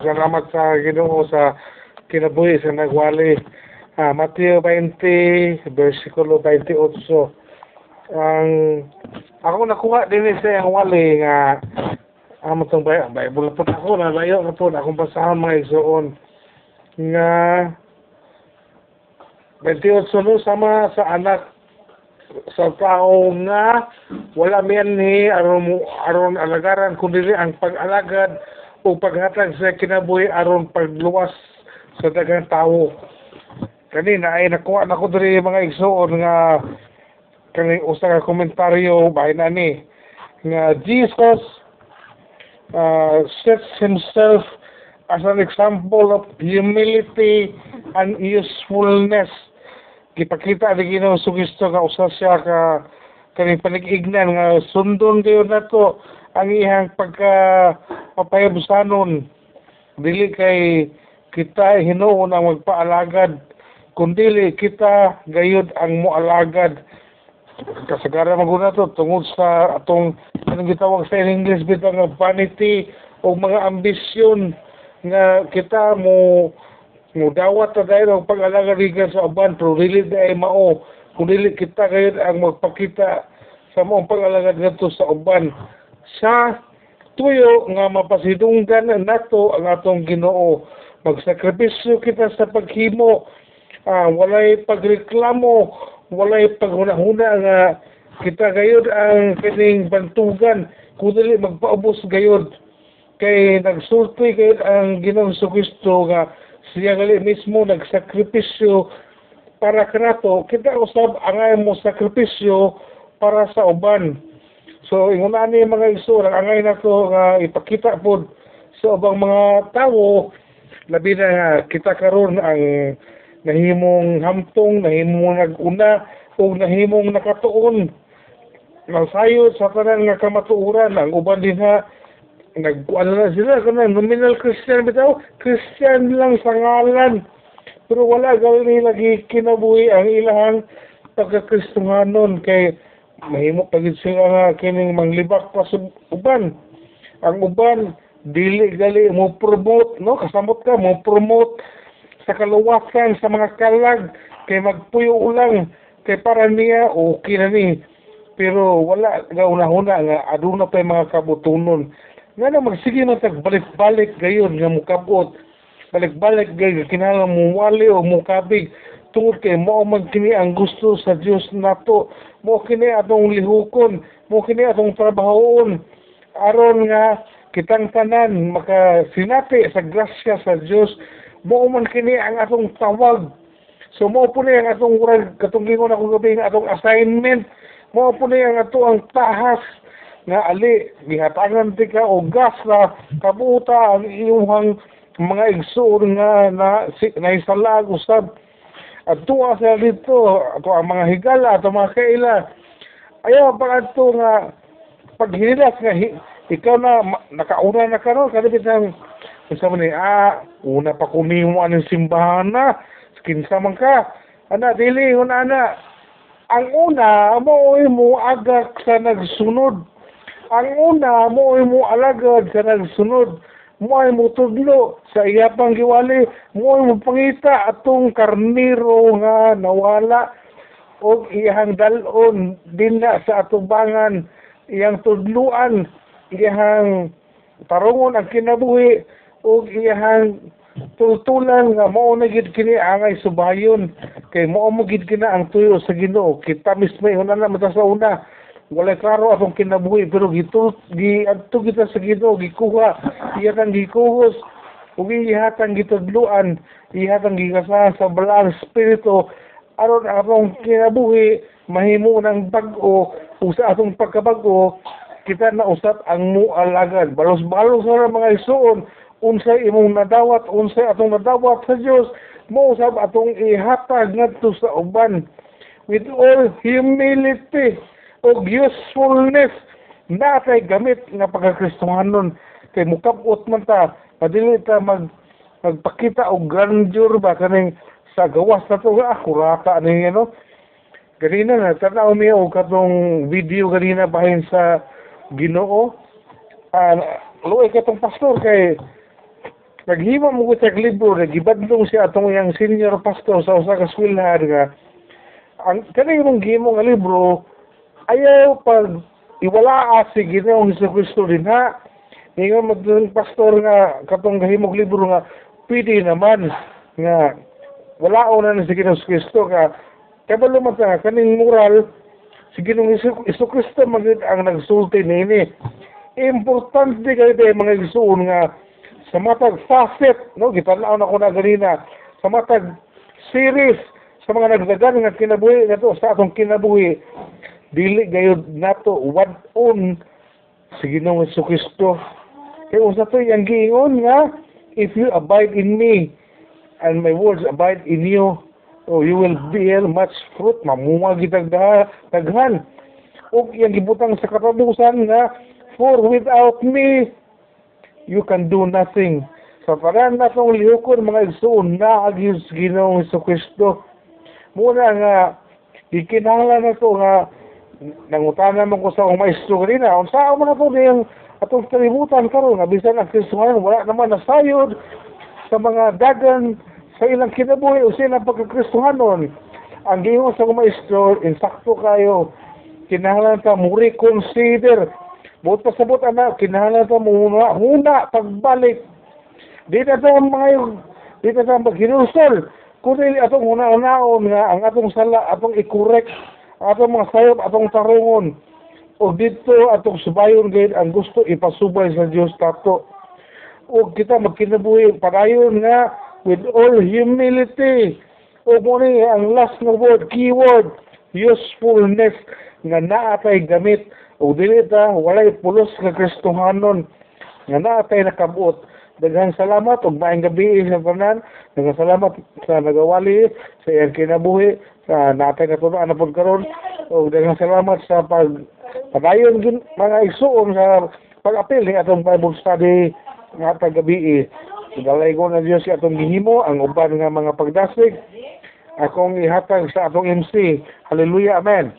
Salamat sa Ginoo sa kinabuhi sa nagwali. Ah, Mateo 20, versikulo 28. Ang ako nakuha din sa ang wali nga amo tong bay Bible po ako na layo na po akong basahan mga igsoon nga 28 no sama sa anak sa tao nga wala miyan ni aron aron alagaran kundi ang pag-alagad o paghatag sa kinabuhi aron pagluwas sa daghang tawo. Kanina ay nakuha na ko diri mga igsoon nga kani usa ka komentaryo bahay na ni nga Jesus uh, sets himself as an example of humility and usefulness. Gipakita ni Ginoo Kristo nga usa siya ka kaning panig-ignan nga sundon kayo nato ang iyang pagka papayabsanon dili kay kita hinuon ang magpaalagad kundili kita gayud ang moalagad. Kasagaran maguna to tungod sa atong anong gitawag sa English bitaw nga vanity o mga ambisyon nga kita mo mo dawat ta dahil ang pag-alagad gikan sa uban pero dili dahil mao. Kung dili kita gayud ang magpakita sa maong pag-alagad ngadto sa uban sa tuyo nga mapasidunggan nato ang atong Ginoo. Magsakripisyo kita sa paghimo. Ah, walay pagreklamo walay paghuna-huna nga kita gayud ang kining bantugan. Dili magpaubos gayud kay nagsulti gayud ang Ginoong Kristo nga siya gali mismo nagsakripisyo para kanato kita usab angay mo sakripisyo para sa uban so ingon ani mga isura angay nato nga ipakita pod sa ubang mga tawo labi na nga kita karon ang nahimong hamtong, nahimong naguna, o nahimong nakatuon. Nasayo sa tanan nga kamatuuran, ang uban din ha, nag ano na sila, kanang nominal Christian bitaw, Christian lang sa ngalan. Pero wala gali lagi kinabuhi ang ilahang pagkakristohanon kay mahimo pagid sila nga kining manglibak pa sa uban. Ang uban dili gali mo promote no? Kasamot ka mo promote sa kaluwasan sa mga kalag. Kay magpuyo ulang kay para niya okay na ni. Pero wala nga una-una nga aduna pa mga kabutunon. Nga na magsige na tag balik-balik gayon nga mukabot. Balik-balik gayon kinahanglan mo wali o mukabig tungod kay mo man kini ang gusto sa Dios nato. Mo kini atong lihukon mo kini atong trabahoon. Aron nga kitang tanan makasinati sa grasya sa Dios mo man kini ang atong tawag. So mo po ni ang atong urag katong gingon ako gabi nga atong assignment. Mo po ang ato ang tahas nga ali gihatangan ti ka og gas na kabuta ang iyong mga igsoon nga na si, naisalag usab at tuwa sa dito. Ato ang mga higala ato mga kaila. Ayaw pa ato nga paghinilas nga hi, ikaw na ma- nakauna na karon kadabit ang Kinsa man ah una pa kumimo anong simbahan na. Kinsa man ka? Ana dili una ana. Ang una mo mo agak sa nagsunod. Ang una mo mo alagad sa nagsunod mo ay mo tudlo sa iya pang giwali. Mo ay mo pangita atong karniro nga nawala. O iyang dalon din na sa atubangan. Iyang tudluan iyang tarungon ang kinabuhi. O iyang tultulan nga mao na gid kini angay subayon. Kay mao mo gid kina ang tuyo sa Ginoo. Kita mismo una na mata sa una wala klaro atong kinabuhi pero gitul gi adto kita sa Ginoo gikuha. Iya kang gikuhos. Ug ihatang gitudluan ihatang gigasahan sa balang espiritu. Aron atong kinabuhi mahimo ng bag-o ug sa atong pagkabag-o kita na usap ang mualagad balos-balos sa mga isuon unsay imong nadawat unsay atong nadawat sa Dios mo usab atong ihatag ngadto sa uban. With all humility o usefulness natay gamit nga pagkakristohanon kay mukabot man ta padili ta mag magpakita og grandeur ba kaning sa gawas na to ah kurata ni ano ganina na tanaw mi og katong video ganina bahin sa Ginoo. Ah luoy katong pastor kay naghimo mo ko sa libro na gibadlong siya atong yang senior pastor sa usa ka eskwelahan nga. Ang kani mong gimo nga libro ayaw pag iwala si Ginoong Hesus Kristo din ha Ngayon magdun pastor nga katong gahimog libro nga pwede naman nga wala na na si Ginoong Kristo nga kabalo man ta kaning moral si Ginoong Hesus Kristo magid ang nagsulti nini importante tayo mga igsuon nga sa matag facet, no, gitanaw na ko na ganina, sa matag series, sa mga nagdagan nga kinabuhi na sa atong kinabuhi, dili gayud nato what on si Ginoong Kristo. Kaya usa to yung giingon nga, if you abide in me, and my words abide in you, oh, you will bear much fruit, mamunga gitag daghan. O yung gibutang sa katapusan nga, for without me, you can do nothing. Sa paran na itong lihukon, mga igsoon, na agis Ginoong Kristo. Muna nga, ikinahanglan na to nga, nangutana man ko sa akong maestro kanina, kung saan mo na to yung atong kalibutan karon nga bisan ang Kristohanon wala naman nasayod sa mga dagan sa ilang kinabuhi o sa ilang pagkakristohanon. Ang giingon sa maestro, insakto kayo, kinahanglan ta mo reconsider Buot pasabot ana, kinahanglan ta mo huna, huna pagbalik. Di na ta mga yung, di na ta maghinusol. Kundi atong huna-hunaon nga ang atong sala, atong i-correct, atong mga sayop, atong tarungon. O dito atong subayon gayud ang gusto ipasubay sa Dios tato. O kita magkinabuhi padayon nga with all humility. O mo ni ang last nga word, keyword, usefulness nga naatay gamit o dili walay pulos nga Kristohanon nga naa tay nakabuot daghang salamat ug maayong gabi sa tanan daghang salamat sa nagawali sa iyang kinabuhi sa natay natunan na pud karon ug daghang salamat sa pag padayon gin mga igsuon sa pag-apil ni atong Bible study nga gabi Dalay ko na Diyos atong gihimo ang uban nga mga pagdasig akong ihatag sa atong MC. Hallelujah. Amen.